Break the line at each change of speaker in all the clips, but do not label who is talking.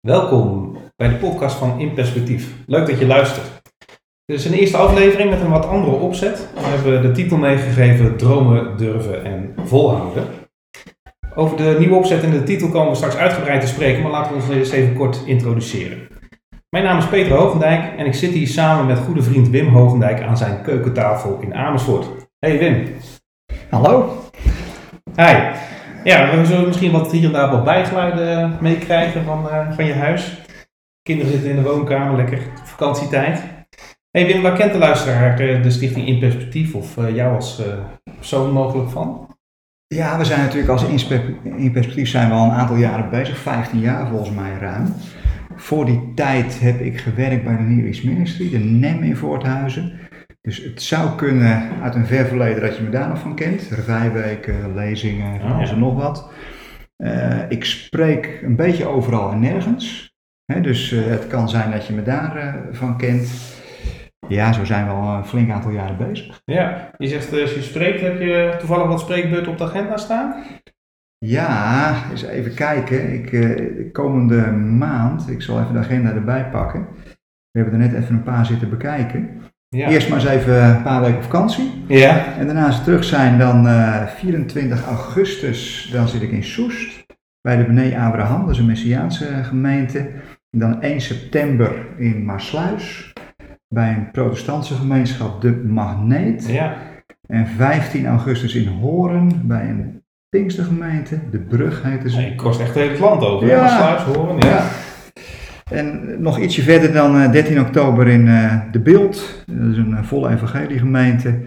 Welkom bij de podcast van In Perspectief. Leuk dat je luistert. Dit is een eerste aflevering met een wat andere opzet. We hebben de titel meegegeven Dromen, Durven en Volhouden. Over de nieuwe opzet en de titel komen we straks uitgebreid te spreken, maar laten we ons eens even kort introduceren. Mijn naam is Peter Hogendijk en ik zit hier samen met goede vriend Wim Hogendijk aan zijn keukentafel in Amersfoort. Hey Wim.
Hallo.
Hi. Ja, we zullen misschien wat hier en daar wat bijgeluiden meekrijgen van, eh, van je huis. Kinderen zitten in de woonkamer, lekker vakantietijd. Hey Wim, waar kent de luisteraar eh, de stichting In Perspectief of eh, jou als eh, persoon mogelijk van?
Ja, we zijn natuurlijk als in perspectief zijn we al een aantal jaren bezig, 15 jaar volgens mij ruim. Voor die tijd heb ik gewerkt bij de Near Ministry, de NEM in Voorthuizen. Dus het zou kunnen uit een ver verleden dat je me daar nog van kent. Revijweken, lezingen, van
Oh,
alles
ja.
en nog wat. Eh, ik spreek een beetje overal en nergens. Dus eh, het kan zijn dat je me daarvan van kent. Ja, zo zijn we al een flink aantal jaren bezig.
Ja, je zegt eh, als je spreekt, heb je toevallig wat spreekbeurten op de agenda staan?
Ja, eens even kijken. Ik, eh, de komende maand, ik zal even de agenda erbij pakken. We hebben er net even een paar zitten bekijken.
Ja.
Eerst maar eens even een paar weken vakantie.
Ja.
En daarna als we terug zijn, dan eh, 24 augustus, dan zit ik in Soest. Bij de Bene Abraham, dat is een Messiaanse gemeente. En dan 1 september in Maarsluis. Bij een protestantse gemeenschap, de Magneet.
Ja.
En 15 augustus in Horen, bij een Pinkstergemeente. De Brug.
Nee, je kost echt het hele land over.
Ja.
Ja. Sluis horen. Ja.
Ja. En nog ietsje verder dan eh, 13 oktober in eh, De Beeld. Dat is een eh, volle evangeliegemeente.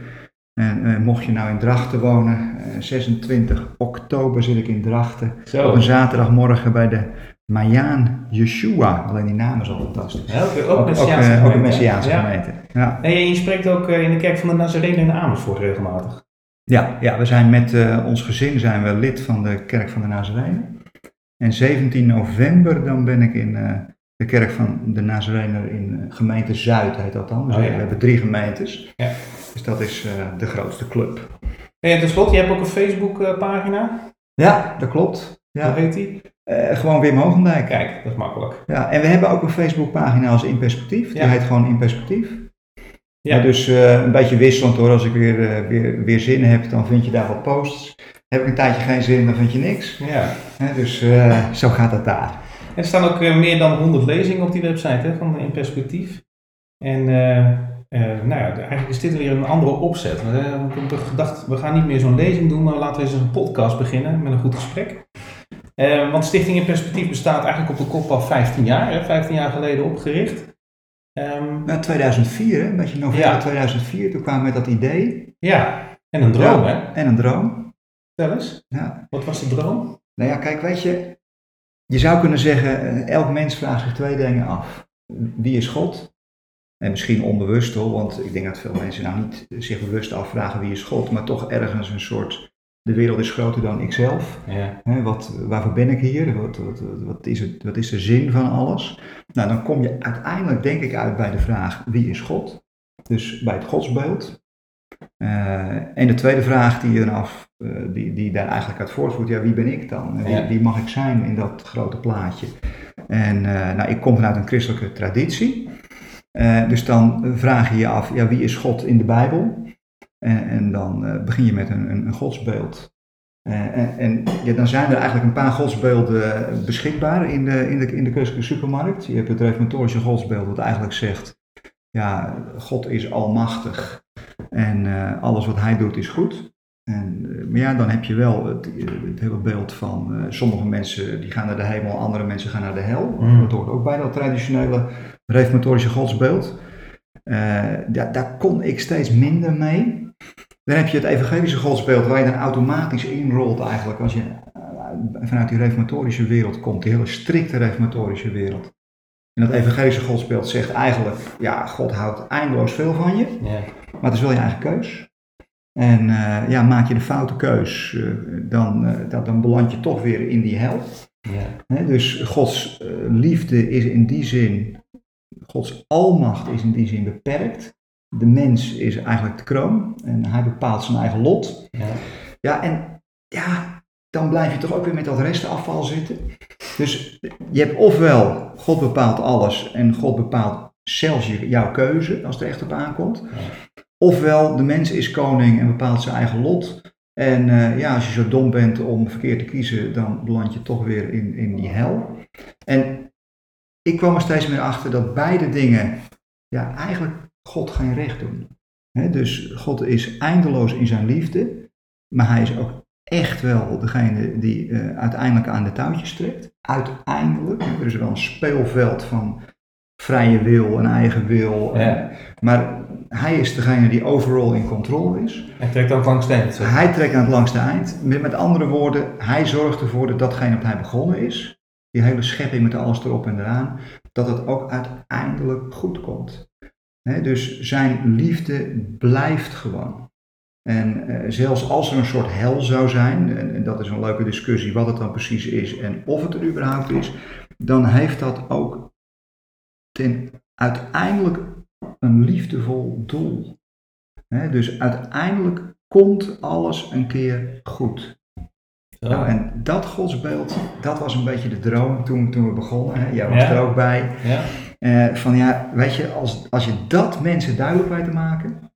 En eh, mocht je nou in Drachten wonen, eh, 26 oktober zit ik in Drachten.
Zo.
Op een zaterdagmorgen bij de Mayaan Yeshua. Alleen die naam is al fantastisch.
Ja, ook, ook, Messiaanse
eh, ook een? Messiaanse
ja.
gemeente. Ja.
Nee, je spreekt ook eh, in de kerk van de Nazarenen in Amersfoort regelmatig.
Ja, ja, we zijn met eh, ons gezin zijn we lid van de Kerk van de Nazarenen. En 17 november dan ben ik in eh, de Kerk van de Nazarenen in eh, gemeente Zuid, heet dat dan. Dus
Oh, ja.
we hebben drie gemeentes.
Ja.
Dus dat is eh, de grootste club.
En tenslotte, je hebt ook een Facebook pagina.
Ja, dat klopt.
Hoe
Ja.
heet die?
Eh, gewoon Wim Hogendijk.
Kijk, dat is makkelijk.
Ja, en we hebben ook een Facebookpagina als In Perspectief. Die
Ja.
heet gewoon In Perspectief.
Ja.
Dus een beetje wisselend hoor. Als ik weer, weer, weer zin heb, dan vind je daar wat posts. Heb ik een tijdje geen zin, dan vind je niks.
Ja.
Dus zo gaat het daar.
Er staan ook eh, meer dan 100 lezingen op die website hè, van In Perspectief. En eh, eh, nou ja, eigenlijk is dit weer een andere opzet. We, eh, ik heb gedacht, we gaan niet meer zo'n lezing doen, maar laten we eens een podcast beginnen met een goed gesprek. Eh, want Stichting In Perspectief bestaat eigenlijk op de kop al 15 jaar, hè, 15 jaar geleden opgericht. Ehm,
Nou, 2004, hè, een beetje november
Ja.
2004, toen kwamen we met dat idee.
ja, en een droom
Ja.
hè.
En een droom.
Vertel eens,
Ja.
wat was de droom?
Nou ja, kijk, weet je, je zou kunnen zeggen, eh, elk mens vraagt zich twee dingen af. Wie is God? En misschien onbewust hoor, want ik denk dat veel mensen nou niet zich bewust afvragen wie is God, maar toch ergens een soort, de wereld is groter dan ikzelf.
Ja.
Wat, waarvoor ben ik hier? Wat, wat, is het, wat is de zin van alles? Nou, dan kom je uiteindelijk, denk ik, uit bij de vraag: wie is God? Dus bij het godsbeeld. Eh, en de tweede vraag die, je dan af, eh, die, die daar eigenlijk uit voortvoert: ja, wie ben ik dan? En wie, wie mag ik zijn in dat grote plaatje? En eh, nou, ik kom vanuit een christelijke traditie. Eh, dus dan vraag je je af: ja, wie is God in de Bijbel? En, en dan eh, begin je met een, een, een godsbeeld. Eh, en en ja, dan zijn er eigenlijk een paar godsbeelden beschikbaar in de, in de, in de christelijke supermarkt. Je hebt het reformatorische godsbeeld, wat eigenlijk zegt: ja, God is almachtig en eh, alles wat hij doet is goed. En, eh, maar ja, dan heb je wel het, het hele beeld van eh, sommige mensen die gaan naar de hemel, andere mensen gaan naar de hel.
Mm.
Dat hoort ook bij dat traditionele reformatorische godsbeeld. Eh, daar, daar kon ik steeds minder mee. Dan heb je het evangelische godsbeeld waar je dan automatisch inrolt eigenlijk als je eh, vanuit die reformatorische wereld komt, die hele strikte reformatorische wereld. En dat evangelische godsbeeld zegt eigenlijk, ja, God houdt eindeloos veel van je,
Ja.
maar het is wel je eigen keus. En eh, ja, maak je de foute keus, eh, dan, eh, dan, beland je toch weer in die hel.
Ja.
Dus Gods liefde is in die zin, Gods almacht is in die zin beperkt. De mens is eigenlijk de kroon en hij bepaalt zijn eigen lot.
Ja.
Ja, en ja, dan blijf je toch ook weer met dat restafval zitten. Dus je hebt ofwel God bepaalt alles en God bepaalt zelfs jouw keuze als het er echt op aankomt. Ofwel de mens is koning en bepaalt zijn eigen lot. En eh, ja, als je zo dom bent om verkeerd te kiezen, dan beland je toch weer in, in die hel. En ik kwam er steeds meer achter dat beide dingen ja, eigenlijk God geen recht doen. Hè, dus God is eindeloos in zijn liefde, maar hij is ook echt wel degene die eh, uiteindelijk aan de touwtjes trekt. Uiteindelijk. Er is wel een speelveld van vrije wil en eigen wil.
Ja.
Maar hij is degene die overal in controle is.
Hij trekt ook langs de eind.
Hij trekt aan het langste eind. Met, met andere woorden, hij zorgt ervoor dat datgene wat hij begonnen is, die hele schepping met alles erop en eraan, dat het ook uiteindelijk goed komt. Dus zijn liefde blijft gewoon. En eh, zelfs als er een soort hel zou zijn, en, en dat is een leuke discussie wat het dan precies is en of het er überhaupt is, dan heeft dat ook ten uiteindelijk een liefdevol doel. Dus uiteindelijk komt alles een keer goed. Nou, en dat godsbeeld, dat was een beetje de droom toen, toen we begonnen. Hè? Jij was
Ja.
er ook bij.
ja.
Eh, van ja, weet je, als, als je dat mensen duidelijk weet te maken,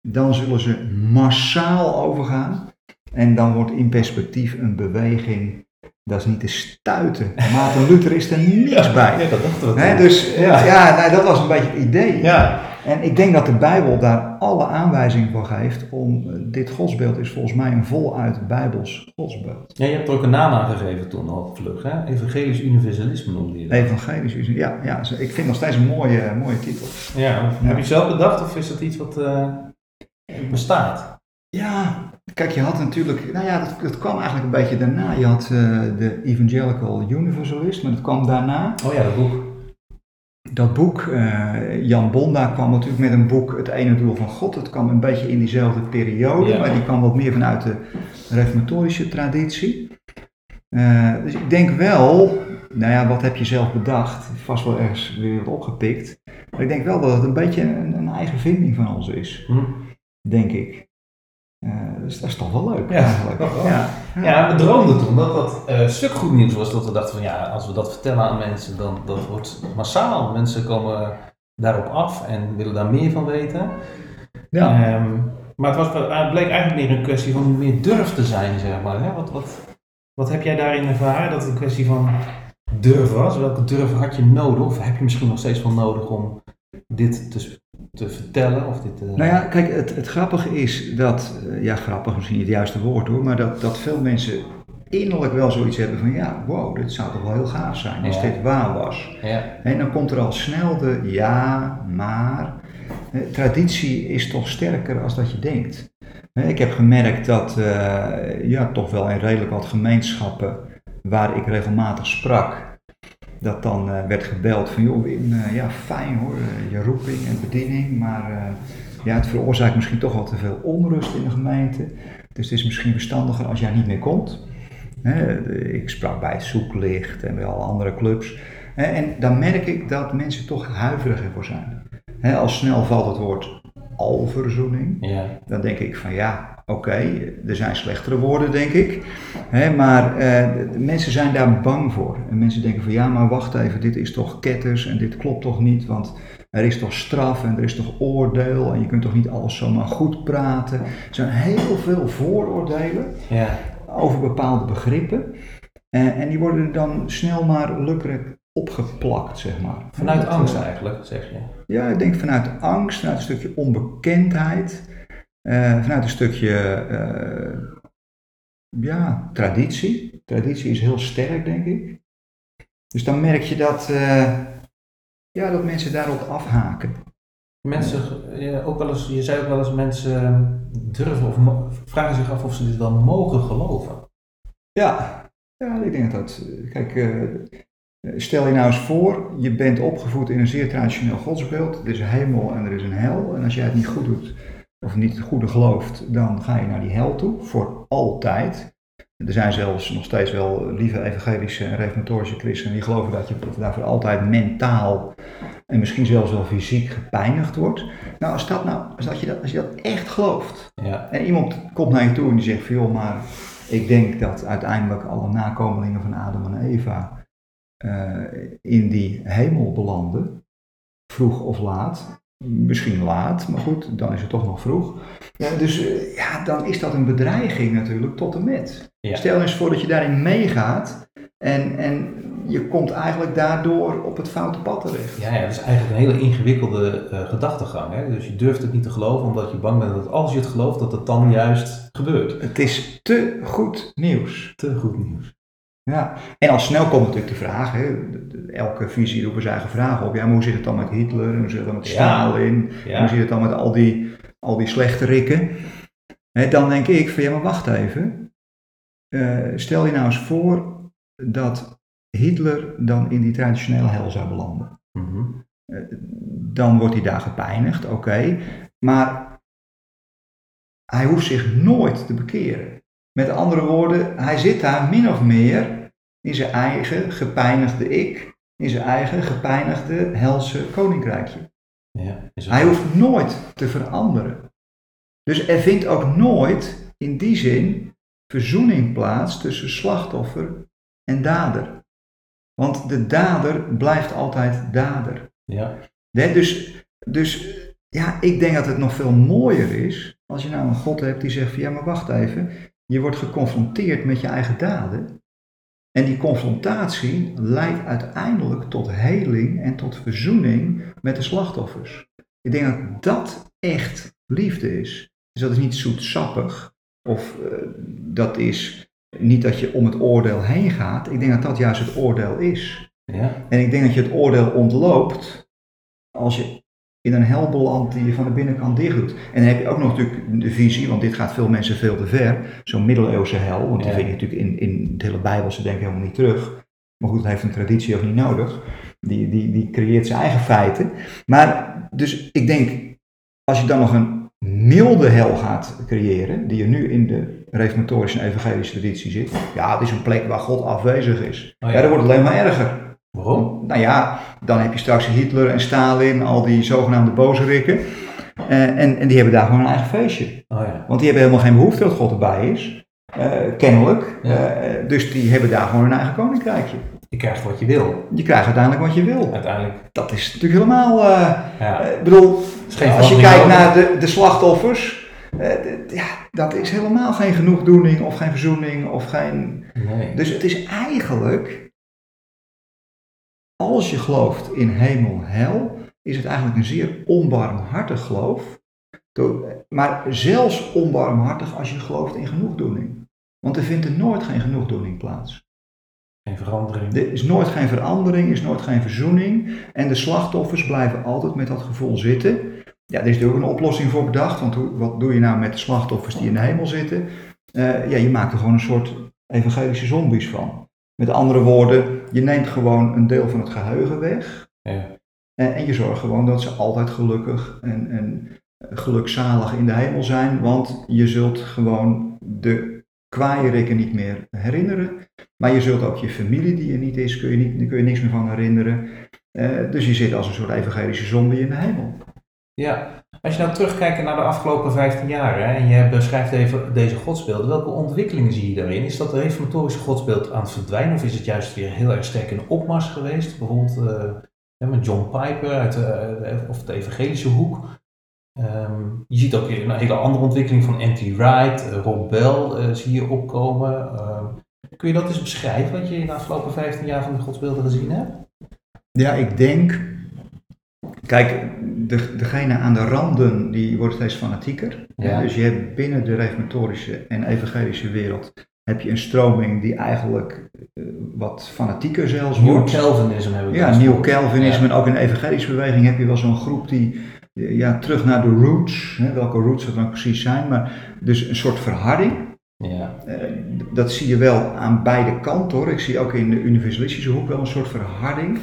dan zullen ze massaal overgaan. En dan wordt in perspectief een beweging, dat is niet te stuiten. Maarten Luther is er niks bij.
Ja, dat dachten we toen.
dus
Ja.
ja, nou, dat was een beetje het idee.
Ja.
En ik denk dat de Bijbel daar alle aanwijzingen voor geeft om, eh, dit godsbeeld is volgens mij een voluit Bijbels godsbeeld.
ja, je hebt er ook een naam aan gegeven toen al vlug, hè? Evangelisch universalisme noemde je dat.
Evangelisch, is- ja, ja, ik vind nog steeds een mooie, mooie titel.
Ja, heb je het zelf bedacht of is dat iets wat eh, bestaat?
Ja, kijk, je had natuurlijk, nou ja, dat, dat kwam eigenlijk een beetje daarna. Je had eh, de Evangelical Universalist, maar dat kwam daarna.
Oh ja, dat boek.
Dat boek, eh, Jan Bonda kwam natuurlijk met een boek, Het ene doel van God. Dat kwam een beetje in diezelfde periode,
Ja.
maar die kwam wat meer vanuit de reformatorische traditie. Eh, dus ik denk wel, nou ja, wat heb je zelf bedacht? Vast wel ergens weer wat opgepikt. Maar ik denk wel dat het een beetje een, een eigen vinding van ons is,
Hm.
denk ik. Eh, dus dat is toch wel leuk
Ja, wel.
Ja,
Ja, we droomden toen dat dat eh, stuk goed nieuws was. Dat we dachten van ja, als we dat vertellen aan mensen, dan dat wordt massaal. Mensen komen daarop af en willen daar meer van weten.
ja.
Ehm, maar het, was, het bleek eigenlijk meer een kwestie van meer durf te zijn, zeg maar. Hè? Wat, wat, wat heb jij daarin ervaren? Dat het een kwestie van durf was? Welke durf had je nodig? Of heb je misschien nog steeds wel nodig om dit te, te vertellen? Of dit, te-
Nou ja, kijk, het, het grappige is dat, eh, ja, grappig misschien niet het juiste woord hoor, maar dat, dat veel mensen innerlijk wel zoiets hebben van, ja, wow, dit zou toch wel heel gaaf zijn als
Ja.
dit waar was.
Ja,
En dan komt er al snel de ja, maar. Eh, Traditie is toch sterker als dat je denkt. Eh, Ik heb gemerkt dat, ja, toch wel in redelijk wat gemeenschappen waar ik regelmatig sprak, dat dan eh, werd gebeld van, joh Wim, eh, ja fijn hoor, eh, je roeping en bediening, maar ja, het veroorzaakt misschien toch wel te veel onrust in de gemeente. Dus het is misschien verstandiger als jij niet meer komt. Ik sprak bij het Zoeklicht en bij alle andere clubs. En dan merk ik dat mensen toch huiveriger voor zijn. Hè, Al snel valt het woord alverzoening.
ja.
Dan denk ik van ja, oké, er zijn slechtere woorden denk ik. Hè, maar eh, de mensen zijn daar bang voor. En mensen denken van ja, maar wacht even, dit is toch ketters en dit klopt toch niet. Want er is toch straf en er is toch oordeel en je kunt toch niet alles zomaar goed praten. Er zijn heel veel vooroordelen
ja.
over bepaalde begrippen. Eh, en die worden dan snel maar lukkelijk opgeplakt, zeg maar.
Vanuit angst eigenlijk, zeg je.
Ja, ik denk vanuit angst, vanuit een stukje onbekendheid, eh, vanuit een stukje eh, ja, traditie. Traditie is heel sterk, denk ik. Dus dan merk je dat, eh, ja, dat mensen daarop afhaken.
Mensen, ja, ook wel eens, je zei ook wel eens, mensen durven of vragen zich af of ze dit wel mogen geloven.
Ja, ja ik denk dat dat. Kijk, stel je nou eens voor, je bent opgevoed in een zeer traditioneel godsbeeld. Er is een hemel en er is een hel. En als jij het niet goed doet, of niet het goede gelooft, dan ga je naar die hel toe, voor altijd. Er zijn zelfs nog steeds wel lieve evangelische en reformatorische christenen die geloven dat je daarvoor altijd mentaal en misschien zelfs wel fysiek gepijnigd wordt. Nou, als, dat nou, als, dat je, dat, als je dat echt gelooft,
Ja,
en iemand komt naar je toe en die zegt van joh, maar ik denk dat uiteindelijk alle nakomelingen van Adam en Eva eh, in die hemel belanden, vroeg of laat. Misschien laat, maar goed, dan is het toch nog vroeg. Ja, dus eh, ja, dan is dat een bedreiging natuurlijk tot en met.
Ja.
Stel eens voor dat je daarin meegaat en, en je komt eigenlijk daardoor op het foute pad terecht.
Ja, ja, dat is eigenlijk een hele ingewikkelde eh, gedachtegang. Hè? Dus je durft het niet te geloven omdat je bang bent dat als je het gelooft, dat het dan juist gebeurt.
Het is te goed nieuws.
Te goed nieuws.
Ja, en al snel komt natuurlijk de vraag, hè, elke visie roept zijn eigen vragen op. Ja, maar hoe zit het dan met Hitler? En hoe zit het dan met
Ja.
Stalin? En hoe
Ja,
zit het dan met al die, al die slechte rikken? Hè, dan denk ik van ja, maar wacht even. Eh, stel je nou eens voor dat Hitler dan in die traditionele hel zou belanden.
Mhm.
Eh, dan wordt hij daar gepijnigd, oké. Maar hij hoeft zich nooit te bekeren. Met andere woorden, hij zit daar min of meer in zijn eigen gepijnigde ik, in zijn eigen gepijnigde helse koninkrijkje.
ja.
Hij hoeft nooit te veranderen. Dus er vindt ook nooit in die zin verzoening plaats tussen slachtoffer en dader. Want de dader blijft altijd dader.
Ja,
dus, dus ja, ik denk dat het nog veel mooier is als je nou een God hebt die zegt van ja, maar wacht even, je wordt geconfronteerd met je eigen daden. En die confrontatie leidt uiteindelijk tot heling en tot verzoening met de slachtoffers. Ik denk dat dat echt liefde is. Dus dat is niet zoetsappig of eh, dat is niet dat je om het oordeel heen gaat. Ik denk dat dat juist het oordeel is.
ja,
En ik denk dat je het oordeel ontloopt als je in een hel belandt die je van de binnenkant dicht doet. En dan heb je ook nog natuurlijk de visie, want dit gaat veel mensen veel te ver, zo'n middeleeuwse hel, want die
Ja.
vind je natuurlijk in, in het hele Bijbelse denken helemaal niet terug. Maar goed, dat heeft een traditie ook niet nodig. Die, die, die creëert zijn eigen feiten. Maar dus ik denk, als je dan nog een milde hel gaat creëren, die je nu in de reformatorische en evangelische traditie zit, ja, het is een plek waar God afwezig is.
Oh ja.
ja, dan wordt alleen maar erger.
Waarom?
Nou ja, dan heb je straks Hitler en Stalin, al die zogenaamde bozerikken. Eh, en, en die hebben daar gewoon een eigen feestje.
Oh ja,
Want die hebben helemaal geen behoefte dat God erbij is. Eh, kennelijk.
Ja.
Eh, dus die hebben daar gewoon hun eigen koninkrijkje.
je krijgt wat je wil,
Je krijgt uiteindelijk wat je wil.
uiteindelijk.
Dat is natuurlijk helemaal.
Ja,
ik bedoel, als je kijkt naar de, de slachtoffers. ja, dat is helemaal geen genoegdoening of geen verzoening of geen.
nee.
Dus het is eigenlijk, als je gelooft in hemel, hel, is het eigenlijk een zeer onbarmhartig geloof. Maar zelfs onbarmhartig als je gelooft in genoegdoening. Want er vindt er nooit geen genoegdoening plaats.
Geen verandering.
Er is nooit geen verandering, er is nooit geen verzoening. En de slachtoffers blijven altijd met dat gevoel zitten. Ja, er is er ook een oplossing voor bedacht. Want wat doe je nou met de slachtoffers die in de hemel zitten? Eh, ja, je maakt er gewoon een soort evangelische zombies van. Met andere woorden, je neemt gewoon een deel van het geheugen weg.
Ja.
En, en je zorgt gewoon dat ze altijd gelukkig en, en gelukzalig in de hemel zijn. Want je zult gewoon de kwaaierikken niet meer herinneren. Maar je zult ook je familie die er niet is, kun je, niet, daar kun je niks meer van herinneren. Eh, dus je zit als een soort evangelische zombie in de hemel.
Ja, als je nou terugkijkt naar de afgelopen 15 jaar hè, en je beschrijft even deze godsbeelden, welke ontwikkelingen zie je daarin? Is dat reformatorische godsbeeld aan het verdwijnen of is het juist weer heel erg sterk in opmars geweest? Bijvoorbeeld eh, hè, met John Piper uit de, de- of de evangelische hoek. Ehm, je ziet ook een hele andere ontwikkeling van Anti Wright, eh, Rob Bell eh, zie je opkomen. Ehm, kun je dat eens beschrijven wat je in de afgelopen 15 jaar van de godsbeelden gezien hebt?
Ja, ik denk. Kijk, de, degene aan de randen die worden steeds fanatieker.
Ja.
Dus je hebt binnen de reformatorische en evangelische wereld heb je een stroming die eigenlijk eh, wat fanatieker zelfs
New
wordt.
Calvinism hebben we
Ja, nieuw. Calvinisme en ook in de evangelische beweging heb je wel zo'n groep die eh, ja, terug naar de roots, hè, welke roots dat dan precies zijn, maar dus een soort verharding.
Ja,
Eh, dat zie je wel aan beide kanten hoor. Ik zie ook in de universalistische hoek wel een soort verharding.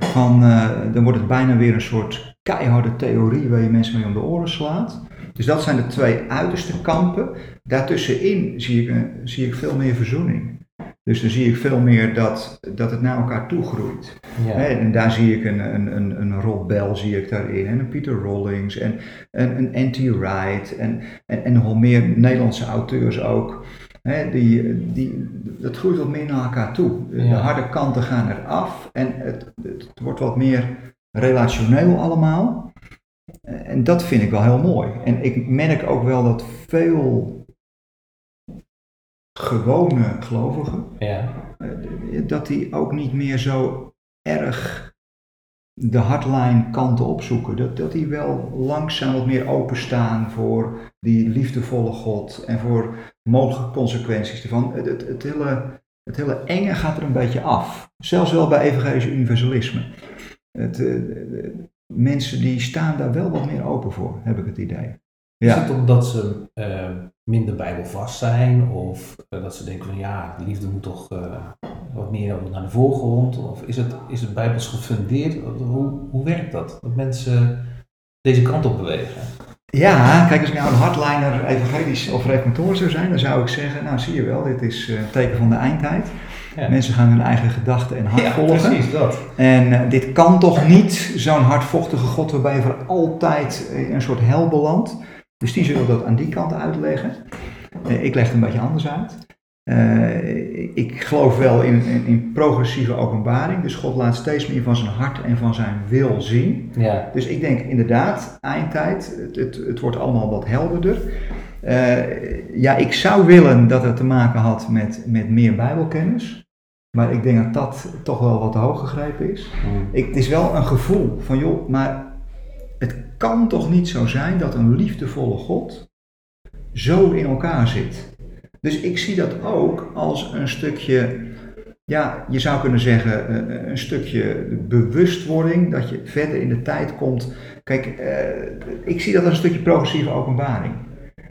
Van, eh, dan wordt het bijna weer een soort keiharde theorie waar je mensen mee om de oren slaat. Dus dat zijn de twee uiterste kampen. Daartussenin zie ik, een- zie ik veel meer verzoening. Dus dan zie ik veel meer dat, dat het naar elkaar toe groeit.
ja.
En daar zie ik een, een, een, een Rob Bell zie ik daarin, en een Peter Rollings, en een, een Wright, en, en, en nogal meer Nederlandse auteurs ook. Hè, die, die, dat groeit wat meer naar elkaar toe. De
Ja.
harde kanten gaan eraf en het, het wordt wat meer relationeel allemaal. Eh, En dat vind ik wel heel mooi. En ik merk ook wel dat veel gewone gelovigen,
Ja.
eh, dat die ook niet meer zo erg de hardline kanten opzoeken. Dat, dat die wel langzaam wat meer openstaan voor die liefdevolle God en voor mogelijke consequenties ervan. Het, het, het, hele, het hele enge gaat er een beetje af. Zelfs wel bij evangelisch universalisme. Het, eh, eh, mensen die staan daar wel wat meer open voor, heb ik het idee.
Is het omdat ze eh, minder bijbelvast zijn? Of dat ze denken van ja, de liefde moet toch wat meer naar de voorgrond? Of is het, is het bijbels gefundeerd? Hoe, hoe werkt dat? Dat mensen deze kant op bewegen?
Ja, kijk, als ik nou een hardliner evangelisch of reformatorisch zou zijn, dan zou ik zeggen, nou zie je wel, dit is eh, het teken van de eindtijd.
Ja.
Mensen gaan hun eigen gedachten en hart
Ja,
volgen.
precies dat.
En eh, dit kan toch niet, zo'n hardvochtige God waarbij je voor altijd in een soort hel belandt. Dus die zullen dat aan die kant uitleggen. Eh, ik leg het een beetje anders uit. Eh, ik geloof wel in, in, in progressieve openbaring. Dus God laat steeds meer van zijn hart en van zijn wil zien.
Ja,
Dus ik denk inderdaad, eindtijd, het, het, het wordt allemaal wat helderder. Eh, ja, ik zou willen dat het te maken had met, met meer bijbelkennis. Maar ik denk dat dat toch wel wat te hoog gegrepen is. Ik, het is wel een gevoel van, joh, maar het kan toch niet zo zijn dat een liefdevolle God zo in elkaar zit. Dus ik zie dat ook als een stukje, ja, je zou kunnen zeggen, eh, een stukje bewustwording, dat je verder in de tijd komt. Kijk, eh, ik zie dat als een stukje progressieve openbaring.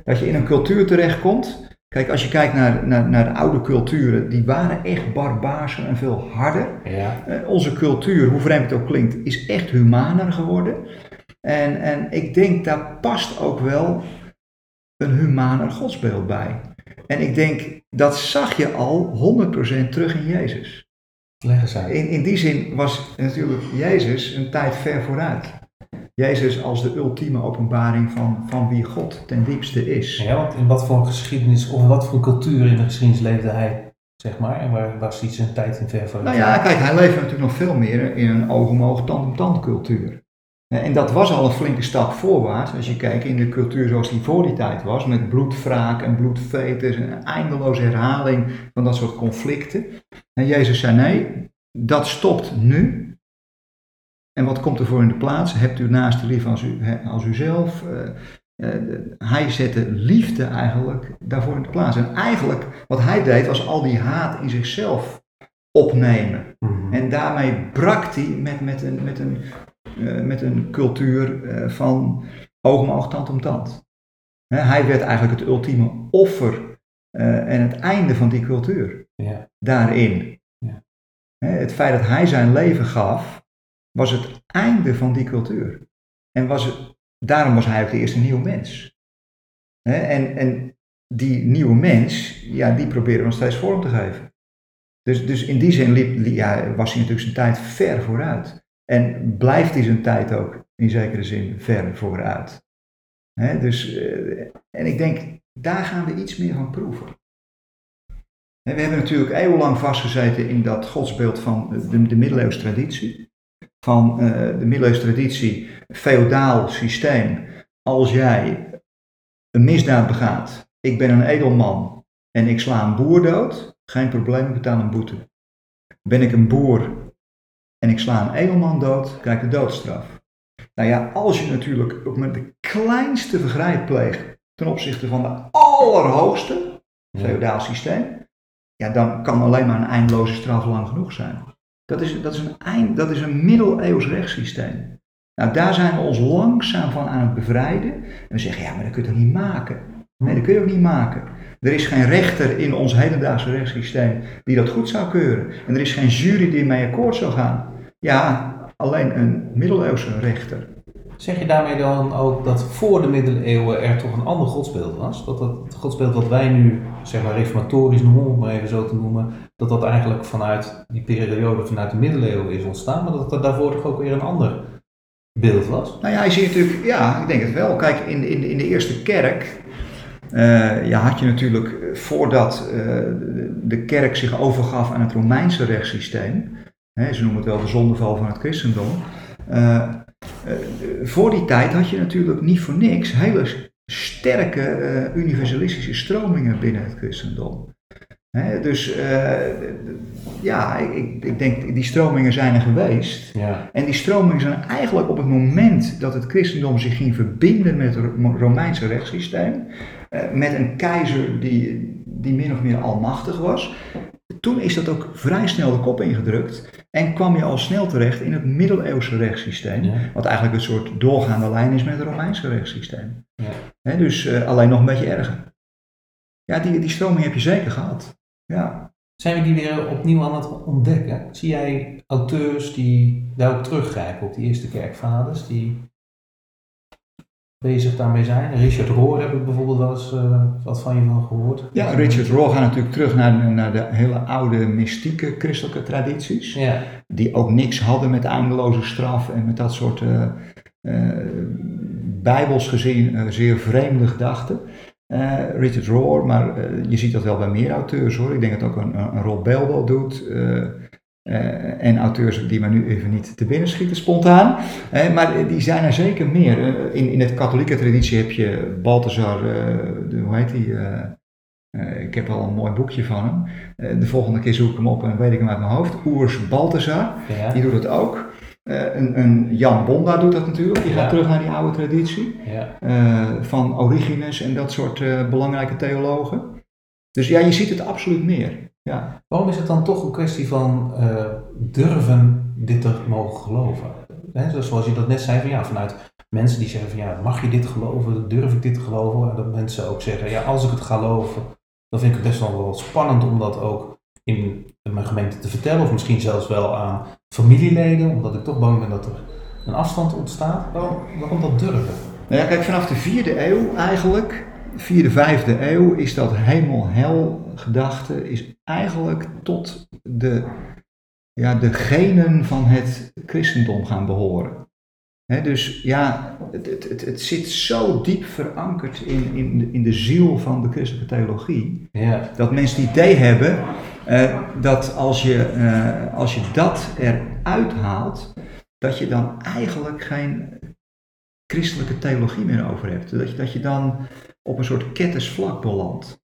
Dat je in een cultuur terechtkomt. Kijk, als je kijkt naar, naar, naar de oude culturen, die waren echt barbaarser en veel harder.
ja,
Eh, onze cultuur, hoe vreemd het ook klinkt, is echt humaner geworden. En, en ik denk daar past ook wel een humaner godsbeeld bij. En ik denk, dat zag je al 100% terug in Jezus.
leg eens uit.
In, in die zin was natuurlijk Jezus een tijd ver vooruit. Jezus als de ultieme openbaring van, van wie God ten diepste is.
Ja, want in wat voor geschiedenis of wat voor cultuur in de geschiedenis leefde hij, zeg maar? En waar was hij zijn tijd in ver vooruit?
Nou ja, kijk, hij leefde natuurlijk nog veel meer in een oog om oog, tand om tand cultuur. Eh, En dat was al een flinke stap voorwaarts, als je kijkt in de cultuur zoals die voor die tijd was, met bloedwraak en bloedvetes en een eindeloze herhaling van dat soort conflicten. En Jezus zei nee, dat stopt nu. En wat komt er voor in de plaats? Hebt u naast lief als, u, als uzelf? Eh, eh, hij zette liefde eigenlijk daarvoor in de plaats. En eigenlijk wat hij deed was al die haat in zichzelf opnemen.
Mhm.
En daarmee brak hij met, met, een, met, een, eh, met een cultuur eh, van oog om oog, tand om tand. Hij werd eigenlijk het ultieme offer eh, en het einde van die cultuur
Ja.
daarin.
Ja.
Het feit dat hij zijn leven gaf, was het einde van die cultuur. En was het, daarom was hij ook de eerste nieuwe mens. En, en die nieuwe mens, ja, die proberen we nog steeds vorm te geven. Dus, dus in die zin liep, li- ja, was hij natuurlijk zijn tijd ver vooruit. En blijft hij zijn tijd ook in zekere zin ver vooruit. Dus, eh, en ik denk, daar gaan we iets meer van proeven. We hebben natuurlijk eeuwenlang vastgezeten in dat godsbeeld van de, de middeleeuwse traditie. Van eh, de middeleeuwse traditie, feodaal systeem. Als jij een misdaad begaat, ik ben een edelman en ik sla een boer dood, geen probleem, ik betaal een boete. Ben ik een boer en ik sla een edelman dood, krijg ik de doodstraf. Nou ja, als je natuurlijk ook met de kleinste vergrijp pleegt ten opzichte van de allerhoogste, feodaal systeem, ja, dan kan alleen maar een eindeloze straf lang genoeg zijn. Dat is, dat is, een, eind, dat is een middeleeuws rechtssysteem. Nou, daar zijn we ons langzaam van aan het bevrijden. En we zeggen, ja, maar dat kun je toch niet maken? Nee, dat kun je ook niet maken. Er is geen rechter in ons hedendaagse rechtssysteem die dat goed zou keuren. En er is geen jury die mee akkoord zou gaan. Ja, alleen een middeleeuwse rechter.
Zeg je daarmee dan ook dat voor de middeleeuwen er toch een ander godsbeeld was? Dat dat het godsbeeld wat wij nu, zeg maar reformatorisch noemen, om het maar even zo te noemen, dat dat eigenlijk vanuit die periode, vanuit de middeleeuwen is ontstaan, maar dat er daarvoor toch ook weer een ander beeld was?
Nou ja, je ziet natuurlijk, ja, ik denk het wel. Kijk, in, in, in de eerste kerk Eh, ja, had je natuurlijk eh, voordat eh, de, kerk zich overgaf aan het Romeinse rechtssysteem, hè, ze noemen het wel de zondeval van het christendom, voor die tijd had je natuurlijk niet voor niks hele sterke universalistische stromingen binnen het christendom. Dus eh, ja, ik, ik denk die stromingen zijn er geweest.
Ja.
En die stromingen zijn eigenlijk op het moment dat het christendom zich ging verbinden met het Ro- Romeinse rechtssysteem, eh, met een keizer die, die min of meer almachtig was, toen is dat ook vrij snel de kop ingedrukt en kwam je al snel terecht in het middeleeuwse rechtssysteem,
Ja.
wat eigenlijk een soort doorgaande lijn is met het Romeinse rechtssysteem.
Ja.
Dus eh, alleen nog een beetje erger. Ja, die, die stroming heb je zeker gehad. Ja.
Zijn we die weer opnieuw aan het ontdekken? Zie jij auteurs die daarop teruggrijpen, op die eerste kerkvaders, die bezig daarmee zijn? Richard Rohr heb ik bijvoorbeeld wel eens eh, wat van je van gehoord.
Ja, Richard Rohr gaat natuurlijk terug naar, naar de hele oude mystieke christelijke tradities.
Ja,
Die ook niks hadden met eindeloze straf en met dat soort eh, bijbels gezien zeer vreemde gedachten. Eh, Richard Rohr, maar eh, je ziet dat wel bij meer auteurs hoor. Ik denk dat ook een, een Rob Bell wel doet. eh, en auteurs die mij nu even niet te binnen schieten spontaan. Maar die zijn er zeker meer. In, in het katholieke traditie heb je Balthazar, de, hoe heet die? ik heb al een mooi boekje van hem. De volgende keer zoek ik hem op en weet ik hem uit mijn hoofd. Oers Balthazar,
ja,
die doet het ook. Eh, een, een Jan Bonda doet dat natuurlijk, die gaat
Ja.
terug naar die oude traditie.
ja.
eh, van Origenes en dat soort eh, belangrijke theologen. Dus ja, je ziet het absoluut meer. Ja.
Waarom is het dan toch een kwestie van durven dit te mogen geloven? Zoals je dat net zei, van, ja, vanuit mensen die zeggen van ja, mag je dit geloven, durf ik dit te geloven? En dat mensen ook zeggen, ja, als ik het ga geloven, dan vind ik het best wel wel spannend om dat ook in mijn gemeente te vertellen. Of misschien zelfs wel aan familieleden, omdat ik toch bang ben dat er een afstand ontstaat. Waarom, waarom dat durven?
Nou ja, kijk, vanaf de vierde eeuw eigenlijk, vierde, vijfde eeuw, is dat hemel-hel gedachte is eigenlijk tot de, ja, de genen van het christendom gaan behoren. Dus ja, het, het, het, zit zo diep verankerd in, in, de- in de ziel van de christelijke theologie,
Ja,
dat mensen het idee hebben eh, dat als je, eh, als je dat eruit haalt, dat je dan eigenlijk geen christelijke theologie meer over hebt. Dat je, dat je dan op een soort kettersvlak belandt.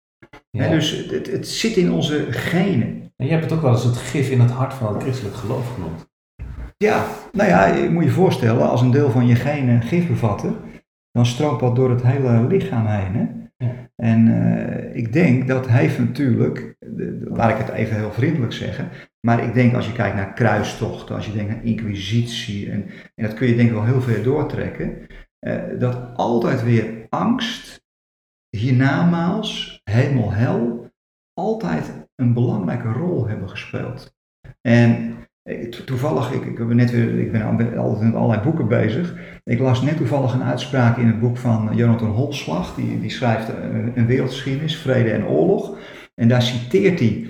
ja.
Dus het, het, het zit in onze genen.
En je hebt het ook wel eens het gif in het hart van het christelijk geloof genoemd.
Ja, nou ja, je moet je voorstellen, als een deel van je genen gif bevatten, dan stroomt dat door het hele lichaam heen. Hè?
Ja.
En eh, ik denk dat heeft natuurlijk, laat ik het even heel vriendelijk zeggen, maar ik denk als je kijkt naar kruistochten, als je denkt naar inquisitie, en, en dat kun je denk ik wel heel ver doortrekken, eh, dat altijd weer angst, hiernamaals, hemel, hel, altijd een belangrijke rol hebben gespeeld. En toevallig, ik, ik, ben net ik ben al- altijd met allerlei boeken bezig. Ik las net toevallig een uitspraak in het boek van Jonathan Holslag. Die, die schrijft een, een wereldgeschiedenis, vrede en oorlog. En daar citeert hij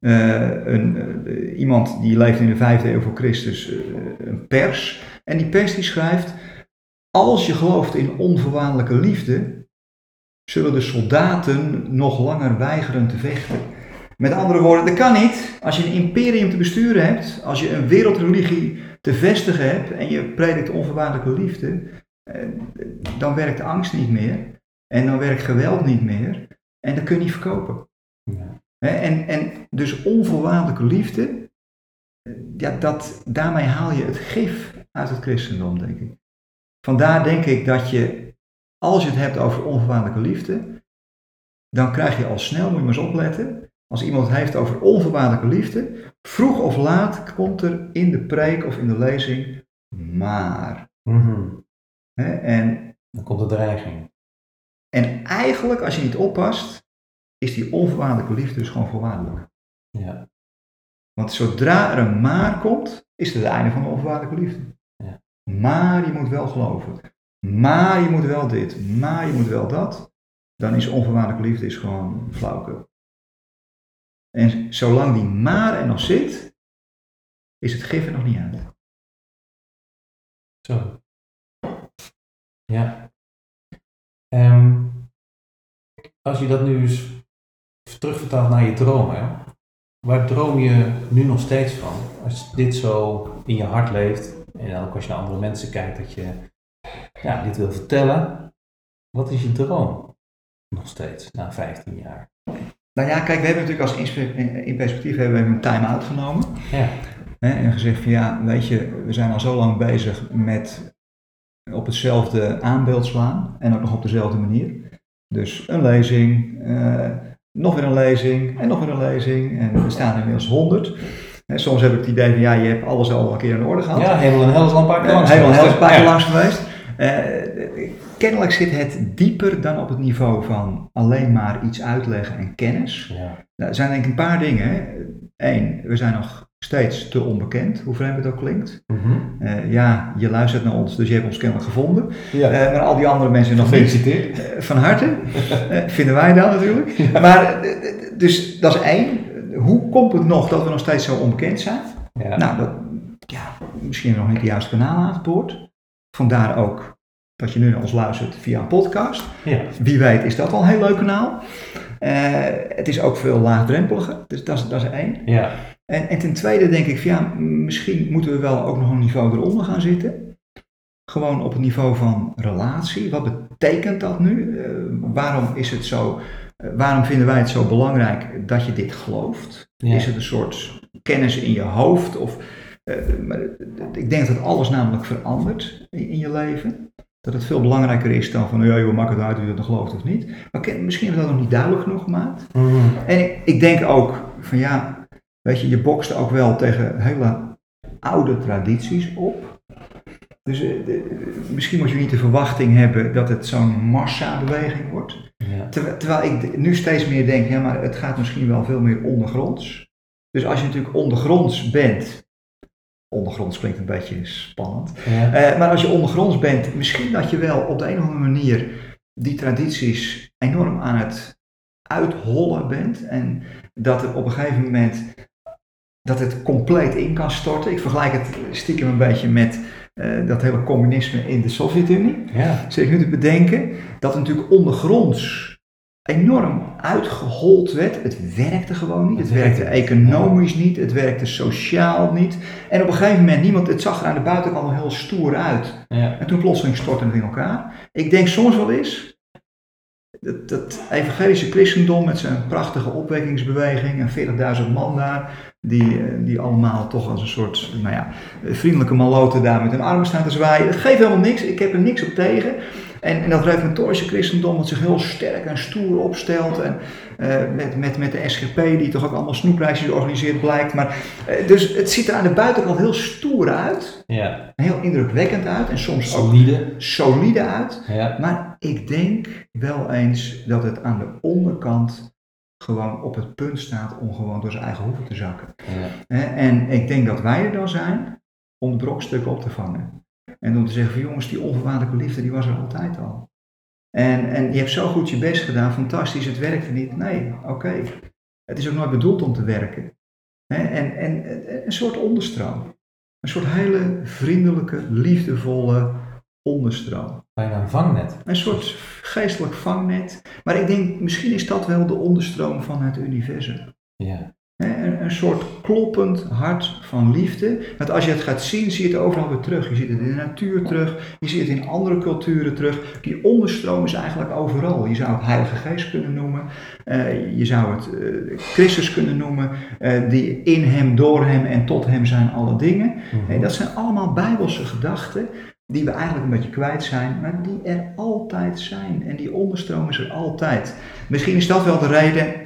eh, een, eh, iemand die leeft in de vijfde eeuw voor Christus, eh, een pers. En die pers die schrijft, als je gelooft in onvoorwaardelijke liefde, zullen de soldaten nog langer weigeren te vechten. Met andere woorden, dat kan niet. Als je een imperium te besturen hebt, als je een wereldreligie te vestigen hebt en je predikt onvoorwaardelijke liefde, eh, dan werkt angst niet meer en dan werkt geweld niet meer en dat kun je niet verkopen.
Ja.
En, en dus onvoorwaardelijke liefde, eh, ja, dat, daarmee haal je het gif uit het christendom, denk ik. Vandaar denk ik dat je, als je het hebt over onvoorwaardelijke liefde, dan krijg je al snel, moet je maar eens opletten, als iemand het heeft over onvoorwaardelijke liefde, vroeg of laat komt er in de preek of in de lezing maar.
Mhm.
En,
Dan komt de dreiging.
en eigenlijk, als je niet oppast, is die onvoorwaardelijke liefde dus gewoon voorwaardelijk.
Ja.
Want zodra er een maar komt, is het het einde van de onvoorwaardelijke liefde.
Ja.
Maar je moet wel geloven. Maar je moet wel dit. Maar je moet wel dat. Dan is onvoorwaardelijke liefde is gewoon flauwkul. En zolang die maar er nog zit, is het gif er nog niet uit.
Zo. Ja. Ehm, als je dat nu eens terugvertaalt naar je dromen, waar droom je nu nog steeds van? Als dit zo in je hart leeft en ook als je naar andere mensen kijkt, dat je ja, dit wil vertellen. Wat is je droom nog steeds na 15 jaar?
Nou ja, kijk, we hebben natuurlijk als in perspectief hebben we een time-out genomen.
Ja,
Hè, en gezegd van ja, weet je, we zijn al zo lang bezig met op hetzelfde aanbeeld slaan en ook nog op dezelfde manier. Dus een lezing, eh, nog weer een lezing en nog weer een lezing en we staan inmiddels 100. En soms heb ik het idee van ja, je hebt alles al een keer in orde gehad.
ja helemaal en hel is al een paar keer
Ja,
langs
helemaal
geweest,
paar keer langs geweest. Eh, kennelijk zit het dieper dan op het niveau van alleen maar iets uitleggen en kennis.
Ja.
Nou, er zijn denk ik een paar dingen. Eén, we zijn nog steeds te onbekend, hoe vreemd het ook klinkt.
Mhm.
Eh, ja, je luistert naar ons, dus je hebt ons kennelijk gevonden.
ja.
Eh, maar al die andere mensen nog niet.
Gefeliciteerd.
Eh, van harte, vinden wij dat natuurlijk. Maar, dus dat is één. Hoe komt het nog dat we nog steeds zo onbekend zijn?
Ja.
Nou, dat, ja, misschien nog niet de juiste kanaal aangeboord. Vandaar ook dat je nu naar ons luistert via een podcast.
ja.
Wie weet is dat al een heel leuk kanaal. Eh, het is ook veel laagdrempeliger, dus dat is, dat is één.
ja.
En, en ten tweede denk ik, van, ja, misschien moeten we wel ook nog een niveau eronder gaan zitten. Gewoon op het niveau van relatie. Wat betekent dat nu? Eh, waarom is het zo? eh, waarom vinden wij het zo belangrijk dat je dit gelooft?
Ja.
Is het een soort kennis in je hoofd? Of, maar, ik denk dat alles namelijk verandert in, in je leven. Dat het veel belangrijker is dan van, ja joh, maak het uit of je dat gelooft of niet. Maar misschien hebben we dat nog niet duidelijk genoeg gemaakt.
Mhm.
En ik, ik denk ook van ja, weet je, je bokst ook wel tegen hele oude tradities op. Dus eh, de- misschien moet je niet de verwachting hebben dat het zo'n massabeweging wordt.
Ja.
Terwijl, terwijl ik nu steeds meer denk, ja, maar het gaat misschien wel veel meer ondergronds. Dus als je natuurlijk ondergronds bent, ondergronds klinkt een beetje spannend,
Ja.
eh, maar als je ondergronds bent, misschien dat je wel op de een of andere manier die tradities enorm aan het uithollen bent. En dat het op een gegeven moment dat het compleet in kan storten. Ik vergelijk het stiekem een beetje met eh, dat hele communisme in de Sovjet-Unie.
Ja.
Zit ik nu te bedenken dat natuurlijk ondergronds enorm uitgehold werd. Het werkte gewoon niet. Het werkte economisch niet. Het werkte sociaal niet. En op een gegeven moment, niemand, het zag er aan de buitenkant al heel stoer uit.
Ja.
En toen plotseling stortte het in elkaar. Ik denk soms wel eens dat, dat evangelische christendom met zijn prachtige opwekkingsbeweging en 40.000 man daar, die, eh, die allemaal toch als een soort nou ja, vriendelijke maloten daar met hun armen staan te zwaaien. Dat geeft helemaal niks, ik heb er niks op tegen. En, en dat reformatorische christendom dat zich heel sterk en stoer opstelt en eh, met, met, met de SGP die toch ook allemaal snoepreisjes organiseert blijkt. Maar, eh, dus het ziet er aan de buitenkant heel stoer uit,
Ja.
heel indrukwekkend uit en soms ook
Solide.
solide uit.
Ja.
Maar ik denk wel eens dat het aan de onderkant gewoon op het punt staat om gewoon door zijn eigen hoeven te zakken.
Ja.
En ik denk dat wij er dan zijn om brokstukken op te vangen. En om te zeggen van jongens, die onvoorwaardelijke liefde die was er altijd al. En, en je hebt zo goed je best gedaan, fantastisch, het werkte niet. Nee, oké. Het is ook nooit bedoeld om te werken. En, en, en een soort onderstroom. Een soort hele vriendelijke, liefdevolle onderstroom.
Bijna een vangnet.
Een soort geestelijk vangnet. Maar ik denk, misschien is dat wel de onderstroom van het universum.
Ja.
Een, een soort kloppend hart van liefde. Dat als je het gaat zien, zie je het overal weer terug. Je ziet het in de natuur terug. Je ziet het in andere culturen terug. Die onderstroom is eigenlijk overal. Je zou het Heilige Geest kunnen noemen. Eh, je zou het eh, Christus kunnen noemen. eh, die in hem, door hem en tot hem zijn alle dingen.
Mhm.
Dat zijn allemaal bijbelse gedachten die we eigenlijk een beetje kwijt zijn, maar die er altijd zijn. En die onderstroom is er altijd. Misschien is dat wel de reden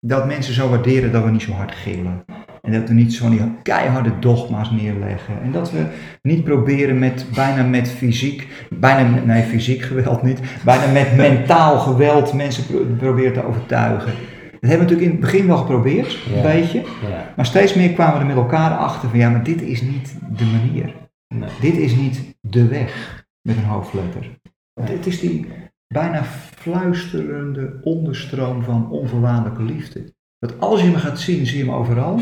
dat mensen zo waarderen dat we niet zo hard gillen. En dat we niet zo'n die keiharde dogma's neerleggen. En dat we niet proberen met, bijna met fysiek, bijna, met- nee fysiek geweld niet, bijna met mentaal geweld mensen pro- proberen te overtuigen. Dat hebben we natuurlijk in het begin wel geprobeerd,
Ja.
een beetje.
Ja.
Maar steeds meer kwamen we er met elkaar achter van ja, maar dit is niet de manier.
Nee.
Dit is niet de weg met een hoofdletter. Dit is die bijna fluisterende onderstroom van onvoorwaardelijke liefde. Dat als je me gaat zien, zie je hem overal.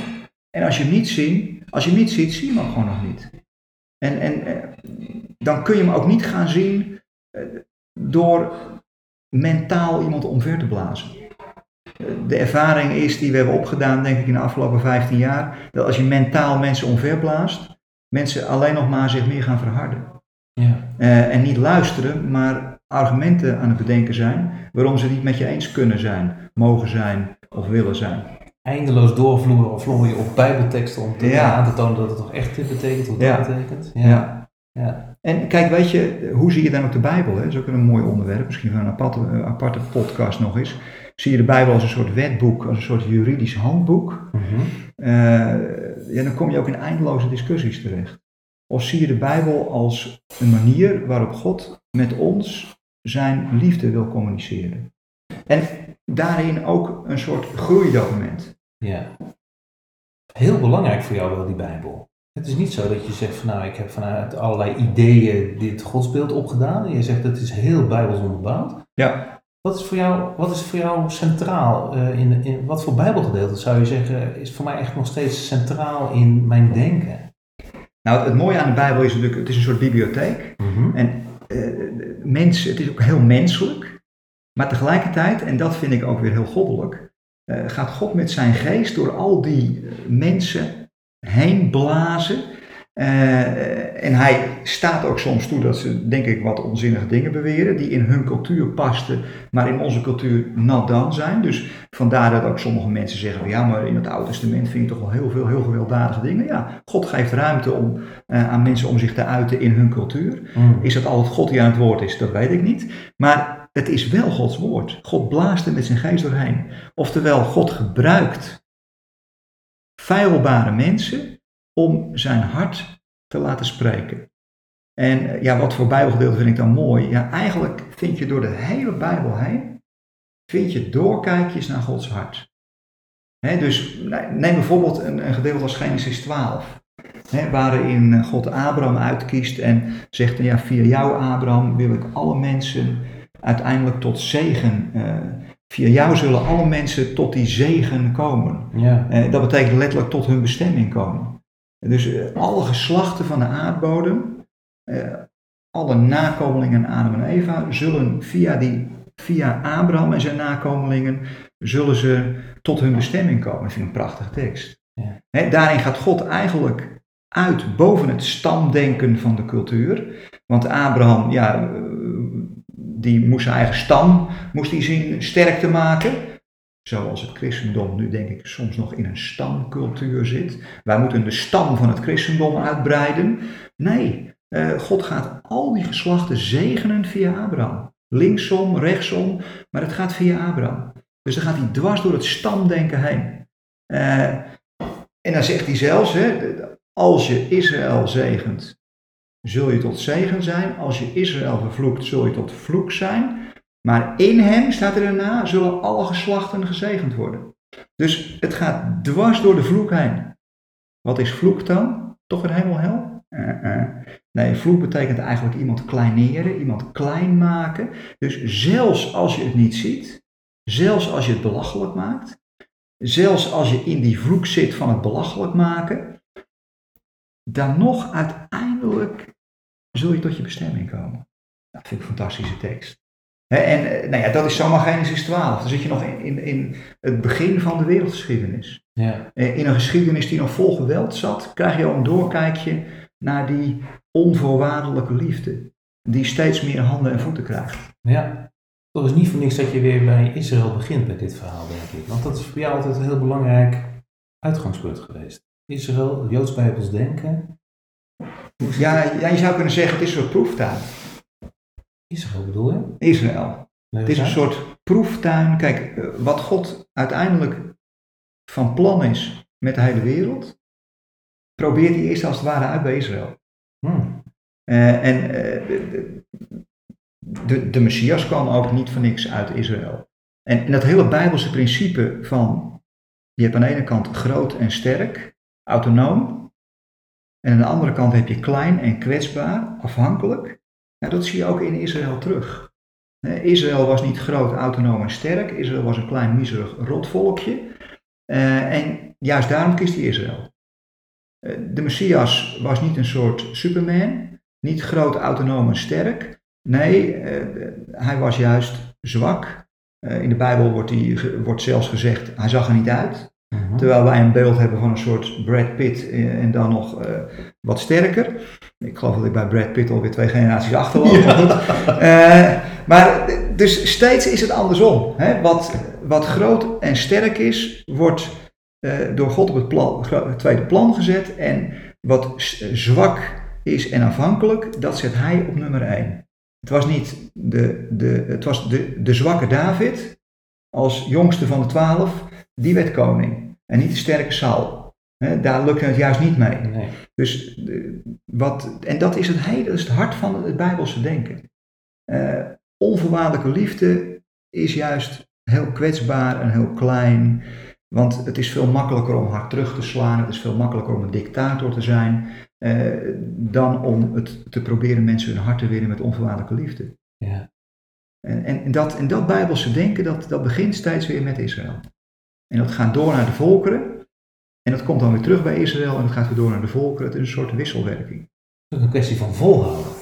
En als je hem niet ziet, als je hem niet ziet, zie je hem ook gewoon nog niet. En, en eh, dan kun je hem ook niet gaan zien eh, door mentaal iemand omver te blazen. Eh, De ervaring is die we hebben opgedaan, denk ik, in de afgelopen 15 jaar, dat als je mentaal mensen omverblaast, mensen alleen nog maar zich meer gaan verharden.
Ja.
En niet luisteren, maar argumenten aan het bedenken zijn waarom ze niet met je eens kunnen zijn, mogen zijn of willen zijn.
Eindeloos doorvloeien of vlooien op bijbelteksten om te,
Ja.
aan te tonen dat het toch echt dit betekent, wat
Ja.
dat betekent.
Ja.
Ja.
En kijk, weet je, hoe zie je dan ook de Bijbel? Hè? Dat is ook een mooi onderwerp, misschien van een aparte, een aparte podcast nog eens. Zie je de Bijbel als een soort wetboek, als een soort juridisch handboek?
Mhm.
Eh, ja, dan kom je ook in eindeloze discussies terecht. Of zie je de Bijbel als een manier waarop God met ons zijn liefde wil communiceren? En daarin ook een soort groeidocument.
Ja. Heel belangrijk voor jou wel die Bijbel. Het is niet zo dat je zegt van nou ik heb vanuit allerlei ideeën dit godsbeeld opgedaan. En je zegt dat is heel bijbels onderbouwd.
Ja,
Wat is voor jou, wat is voor jou centraal? eh, in, in, wat voor bijbelgedeelte zou je zeggen is voor mij echt nog steeds centraal in mijn denken?
nou het, het mooie aan de Bijbel is natuurlijk, het is een soort bibliotheek.
Mhm.
En mensen, het is ook heel menselijk. Maar tegelijkertijd, en dat vind ik ook weer heel goddelijk, eh, gaat God met zijn geest door al die eh, mensen heen blazen. Eh, en hij staat ook soms toe dat ze, denk ik, wat onzinnige dingen beweren, die in hun cultuur pasten, maar in onze cultuur not done zijn. Dus vandaar dat ook sommige mensen zeggen, van, ja, maar in het Oude Testament vind je toch wel heel veel heel gewelddadige dingen. Ja, God geeft ruimte om, eh, aan mensen om zich te uiten in hun cultuur.
Mhm.
Is dat altijd God die aan het woord is? Dat weet ik niet. Maar het is wel Gods woord. God blaast er met zijn geest doorheen. Oftewel, God gebruikt feilbare mensen om zijn hart te laten spreken. En eh, ja, wat voor Bijbelgedeelte vind ik dan mooi? Ja, eigenlijk vind je door de hele Bijbel heen, vind je doorkijkjes naar Gods hart. Dus neem bijvoorbeeld een, een gedeelte als Genesis 12. Hè, waarin eh, God Abraham uitkiest en zegt, ja, via jou Abraham wil ik alle mensen uiteindelijk tot zegen. eh, via jou zullen alle mensen tot die zegen komen.
Ja.
Dat betekent letterlijk tot hun bestemming komen. Dus eh, alle geslachten van de aardbodem, eh, alle nakomelingen Adam en Eva, zullen via, die, via Abraham en zijn nakomelingen, zullen ze tot hun bestemming komen. Dat vind ik een prachtige tekst.
Ja.
Daarin gaat God eigenlijk uit boven het stamdenken van de cultuur. Want Abraham, ja, eh, die moest zijn eigen stam moest hij zien sterk te maken. Zoals het christendom nu denk ik soms nog in een stamcultuur zit. Wij moeten de stam van het christendom uitbreiden. Nee, eh, God gaat al die geslachten zegenen via Abraham. Linksom, rechtsom, maar het gaat via Abraham. Dus dan gaat hij dwars door het stamdenken heen. Eh, en dan zegt hij zelfs, hè, als je Israël zegent, zul je tot zegen zijn. Als je Israël vervloekt, zul je tot vloek zijn. Maar in hem, staat er daarna, zullen alle geslachten gezegend worden. Dus het gaat dwars door de vloek heen. Wat is vloek dan? Toch een hemel hel? Eh, eh. Nee, vloek betekent eigenlijk iemand kleineren, iemand klein maken. Dus zelfs als je het niet ziet, zelfs als je het belachelijk maakt, zelfs als je in die vloek zit van het belachelijk maken, dan nog uiteindelijk zul je tot je bestemming komen. Dat vind ik een fantastische tekst. En eh, nou ja, dat is zomaar Genesis 12. Dan zit je nog in, in, in het begin van de wereldgeschiedenis.
Ja.
Eh, In een geschiedenis die nog vol geweld zat, krijg je al een doorkijkje naar die onvoorwaardelijke liefde. Die steeds meer handen en voeten krijgt.
ja. Toch is niet voor niks dat je weer bij Israël begint bij dit verhaal, denk ik. Want dat is voor jou altijd een heel belangrijk uitgangspunt geweest. Israël, het Joods Bijbels denken.
Ja, ja, je zou kunnen zeggen, het is een proeftuin.
Israël bedoel je?
Israël. Het is een soort proeftuin. Kijk, eh, wat God uiteindelijk van plan is met de hele wereld, probeert hij eerst als het ware uit bij Israël.
Hmm.
Eh, en eh, de, de, de Messias kwam ook niet voor niks uit Israël. En, en dat hele Bijbelse principe van, je hebt aan de ene kant groot en sterk, autonoom, en aan de andere kant heb je klein en kwetsbaar, afhankelijk. Dat zie je ook in Israël terug. Israël was niet groot, autonoom en sterk. Israël was een klein, miserig rotvolkje. Eh, en juist daarom kiest hij Israël. Eh, de Messias was niet een soort Superman, niet groot, autonoom en sterk. Nee, eh, hij was juist zwak. In de Bijbel wordt, ge- wordt zelfs gezegd, hij zag er niet uit.
Mhm.
Terwijl wij een beeld hebben van een soort Brad Pitt eh, en dan nog eh, wat sterker. Ik geloof dat ik bij Brad Pitt alweer twee generaties achterloop. Eh, maar dus steeds is het andersom. Hè? Wat, wat groot en sterk is, wordt door God op het, plan, het tweede plan gezet. En wat zwak is en afhankelijk, dat zet hij op nummer één. Het was niet de, de, het was de, de zwakke David, als jongste van de twaalf, die werd koning. En niet de sterke Saul. Hè, daar lukte het juist niet mee.
Nee.
Dus eh, wat, en dat is het, hele, dat is het hart van het Bijbelse denken. Eh, onvoorwaardelijke liefde is juist heel kwetsbaar en heel klein. Want het is veel makkelijker om hard terug te slaan. Het is veel makkelijker om een dictator te zijn. eh, dan om het te proberen mensen hun hart te winnen met onvoorwaardelijke liefde.
Ja.
En, en, en dat, en dat Bijbelse denken, dat, dat begint steeds weer met Israël. En dat gaat door naar de volkeren. En dat komt dan weer terug bij Israël en dat gaat weer door naar de volkeren. Het is een soort wisselwerking.
Het is ook een kwestie van volhouden.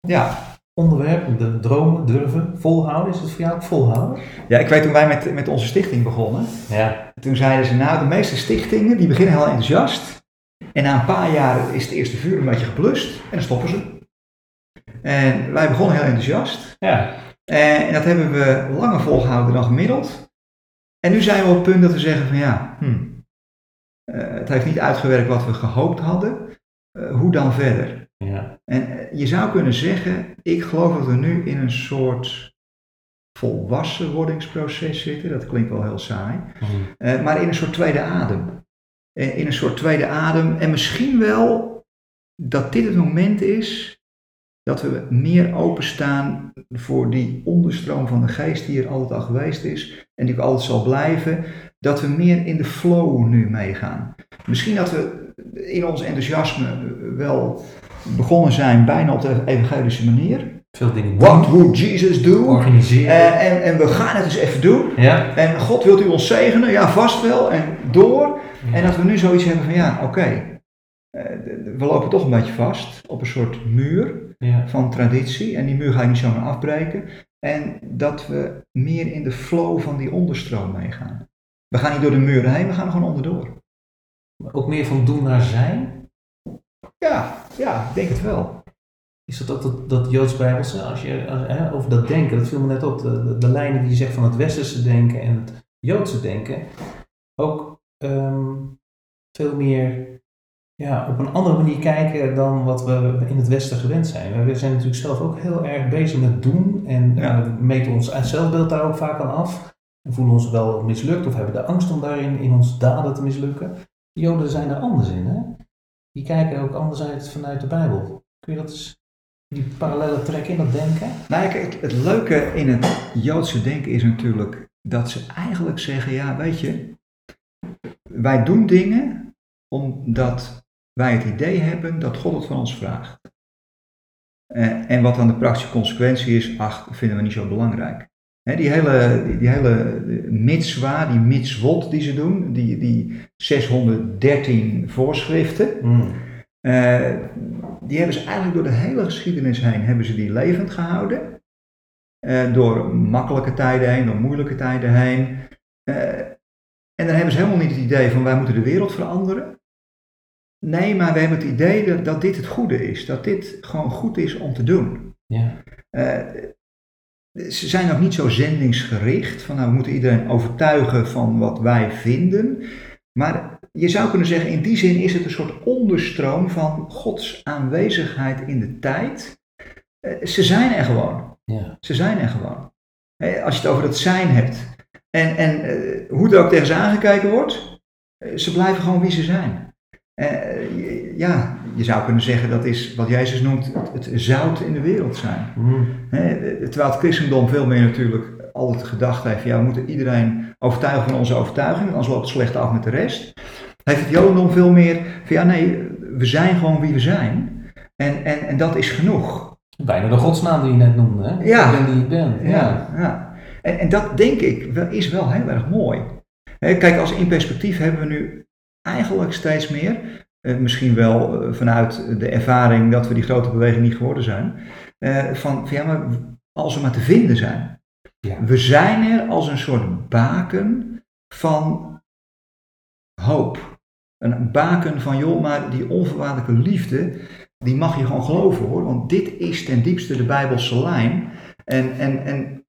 Ja,
Onderwerp, de dromen, durven, volhouden. Is het voor jou ook volhouden?
ja ik weet toen wij met, met onze stichting begonnen.
Ja.
Toen zeiden ze, nou de meeste stichtingen die beginnen heel enthousiast. En na een paar jaar is het eerste vuur een beetje geblust en dan stoppen ze. En wij begonnen heel enthousiast.
Ja.
En, en dat hebben we langer volgehouden dan gemiddeld. En nu zijn we op het punt dat we zeggen van ja, hm, eh, het heeft niet uitgewerkt wat we gehoopt hadden. Eh, hoe dan verder?
Ja.
En eh, je zou kunnen zeggen, ik geloof dat we nu in een soort volwassenwordingsproces zitten. Dat klinkt wel heel saai. Eh, maar in een soort tweede adem. In een soort tweede adem. En misschien wel dat dit het moment is dat we meer openstaan voor die onderstroom van de geest die er altijd al geweest is en die ook altijd zal blijven. Dat we meer in de flow nu meegaan. Misschien dat we in ons enthousiasme wel begonnen zijn bijna op de evangelische manier.
Veel dingen doen.
What would Jesus do?
Organiseren.
Eh, en, en we gaan het eens even doen.
ja.
En God wilt u ons zegenen? Ja, vast wel. En door. En dat we nu zoiets hebben van ja, oké. eh, we lopen toch een beetje vast op een soort muur
Ja.
van traditie. En die muur ga ik niet zomaar afbreken. En dat we meer in de flow van die onderstroom meegaan. We gaan niet door de muren heen, we gaan er gewoon onderdoor.
Ook meer van doen naar zijn.
Ja, ja, ik denk het wel.
Is dat ook dat, dat Joods-Bijbelse? Als je als, hè, over dat denken, dat viel me net op. De, de, de lijnen die je zegt van het Westerse denken en het Joodse denken. Ook ehm, veel meer ja, op een andere manier kijken dan wat we in het Westen gewend zijn. We zijn natuurlijk zelf ook heel erg bezig met doen en
Ja.
eh, meten ons zelfbeeld daar ook vaak aan af. En voelen ons wel mislukt of hebben de angst om daarin in onze daden te mislukken. De Joden zijn er anders in. Hè? Die kijken ook anders uit vanuit de Bijbel. Kun je dat eens, die parallellen trekken in dat denken?
Nou, kijk, het leuke in het Joodse denken is natuurlijk dat ze eigenlijk zeggen, ja, weet je, wij doen dingen omdat wij het idee hebben dat God het van ons vraagt. Eh, en wat dan de praktische consequentie is, ach, vinden we niet zo belangrijk. Die hele, die, die hele mitzwa, die mitzvot die ze doen, die, die 613 voorschriften, eh, die hebben ze eigenlijk door de hele geschiedenis heen hebben ze die levend gehouden. Eh, door makkelijke tijden heen, door moeilijke tijden heen. En dan hebben ze helemaal niet het idee van wij moeten de wereld veranderen. Nee, maar we hebben het idee dat, dat dit het goede is. Dat dit gewoon goed is om te doen.
Ja.
Eh, ze zijn ook niet zo zendingsgericht. Van nou, we moeten iedereen overtuigen van wat wij vinden. Maar je zou kunnen zeggen, in die zin is het een soort onderstroom van Gods aanwezigheid in de tijd. Eh, ze zijn er gewoon.
Ja.
Ze zijn er gewoon. Hè, als je het over dat zijn hebt. En, en eh, hoe er ook tegen ze aangekeken wordt, eh, ze blijven gewoon wie ze zijn. Eh, ja, je zou kunnen zeggen dat is wat Jezus noemt het, het zout in de wereld zijn.
Mm.
Hè, terwijl het christendom veel meer natuurlijk altijd gedacht heeft, ja, we moeten iedereen overtuigen van onze overtuiging, anders loopt het slecht af met de rest. Heeft het jodendom veel meer van, ja nee, we zijn gewoon wie we zijn. En, en, en dat is genoeg.
Bijna de godsnaam die je net noemde. Hè?
Ja.
Ik ben die ik ben.
Ja, ja. En, en dat denk ik is wel heel erg mooi. Kijk, als in perspectief hebben we nu eigenlijk steeds meer, eh, misschien wel eh, vanuit de ervaring dat we die grote beweging niet geworden zijn, eh, van, van ja, maar als we maar te vinden zijn.
Ja.
We zijn er als een soort baken van hoop. Een baken van, joh, maar die onvoorwaardelijke liefde, die mag je gewoon geloven hoor. Want dit is ten diepste de Bijbelse lijn. En, en, en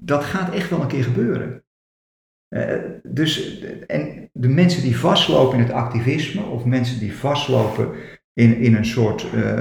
dat gaat echt wel een keer gebeuren. Eh, dus, en de mensen die vastlopen in het activisme, of mensen die vastlopen in, in een soort uh,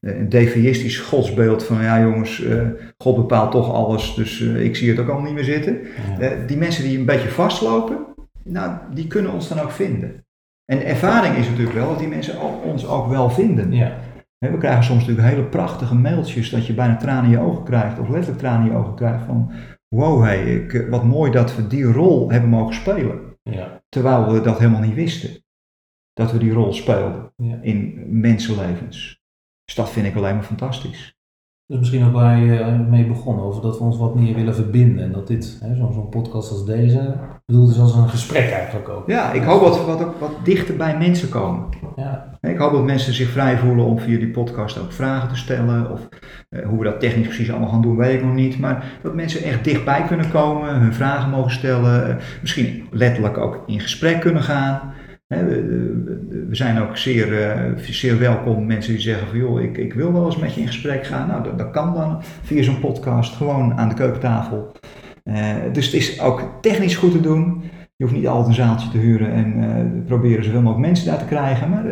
een deviïstisch godsbeeld van, ja jongens, uh, God bepaalt toch alles, dus ik zie het ook al niet meer zitten.
Ja.
die mensen die een beetje vastlopen, nou, die kunnen ons dan ook vinden. En de ervaring is natuurlijk wel dat die mensen ook, ons ook wel vinden.
Ja.
We krijgen soms natuurlijk hele prachtige mailtjes dat je bijna tranen in je ogen krijgt, of letterlijk tranen in je ogen krijgt van, wow, hey, ik, wat mooi dat we die rol hebben mogen spelen.
Ja.
Terwijl we dat helemaal niet wisten. Dat we die rol speelden
Ja.
in mensenlevens. Dus dat vind ik alleen maar fantastisch.
Dus misschien ook waar je eh, mee begon, over dat we ons wat meer willen verbinden. En dat dit, zo'n zo'n podcast als deze, bedoeld is als een gesprek eigenlijk ook.
Ja, ik hoop dat we wat, ook wat dichter bij mensen komen.
Ja,
Ik hoop dat mensen zich vrij voelen om via die podcast ook vragen te stellen. Of eh, hoe we dat technisch precies allemaal gaan doen, weet ik nog niet. Maar dat mensen echt dichtbij kunnen komen, hun vragen mogen stellen. eh, misschien letterlijk ook in gesprek kunnen gaan. We, zijn ook zeer, eh, zeer welkom mensen die zeggen van joh, ik, ik wil wel eens met je in gesprek gaan. Nou, dat, kan dan via zo'n podcast, gewoon aan de keukentafel. Eh, dus het is ook technisch goed te doen. Je hoeft niet altijd een zaaltje te huren en eh, proberen zoveel mogelijk mensen daar te krijgen. Maar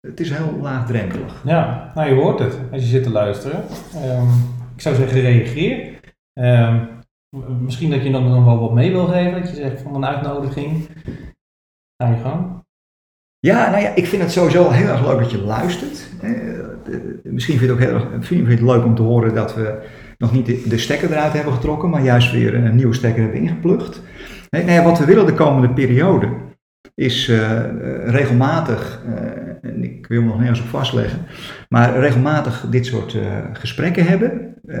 het is heel laagdrempelig.
ja, nou je hoort het als je zit te luisteren. Ehm, ik zou zeggen reageer. Ehm, misschien dat je dan nog wel wat mee wil geven, dat je zegt van een uitnodiging. Ga je gang.
Ja, nou ja, ik vind het sowieso heel erg leuk dat je luistert. Eh, de- Misschien vind je het ook heel erg vind het leuk om te horen dat we nog niet de, stekker eruit hebben getrokken, maar juist weer een nieuwe stekker hebben ingeplucht. Nee, nou wat we willen de komende periode is eh, eh, regelmatig, eh, en ik wil me nog nergens op vastleggen, maar regelmatig dit soort eh, gesprekken hebben. Eh,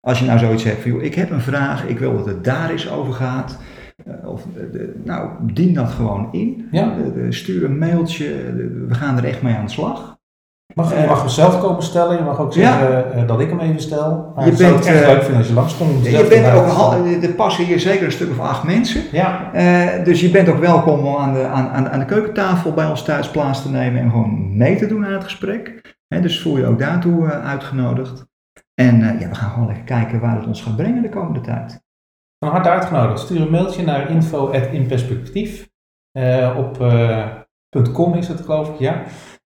als je nou zoiets hebt joh, ik heb een vraag, ik wil dat het daar eens over gaat. Eh, of, eh, de- nou, dien dat gewoon in.
Ja.
Eh, stuur een mailtje, we gaan er echt mee aan de slag.
Mag, je mag hem zelf komen stellen, je mag ook zeggen dat ik hem even stel. Maar
Je bent,
echt leuk vinden als je langskomt. om
Je bent ook, er passen hier zeker een stuk of acht mensen.
Ja,
dus je bent ook welkom om aan de, aan, aan, aan de keukentafel bij ons thuis plaats te nemen en gewoon mee te doen aan het gesprek. Dus voel je ook daartoe uitgenodigd. En ja, we gaan gewoon lekker kijken waar het ons gaat brengen de komende tijd.
Van harte uitgenodigd. Stuur een mailtje naar info.inperspectief. Eh op eh, .com is het geloof ik, ja.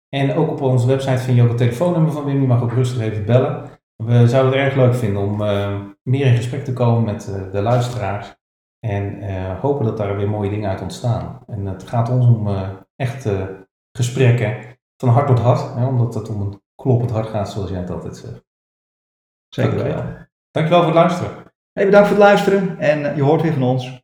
En ook op onze website vind je ook het telefoonnummer van Wim. Je mag ook rustig even bellen. We zouden het erg leuk vinden om eh, meer in gesprek te komen met de luisteraars. En hopen dat daar weer mooie dingen uit ontstaan. En het gaat ons om echt gesprekken van hart tot hart. Hè, omdat het om een kloppend hart gaat, zoals jij het altijd zegt.
Zeker
Dankjewel. Dankjewel voor het luisteren.
Hey, bedankt voor het luisteren en eh, je hoort weer van ons.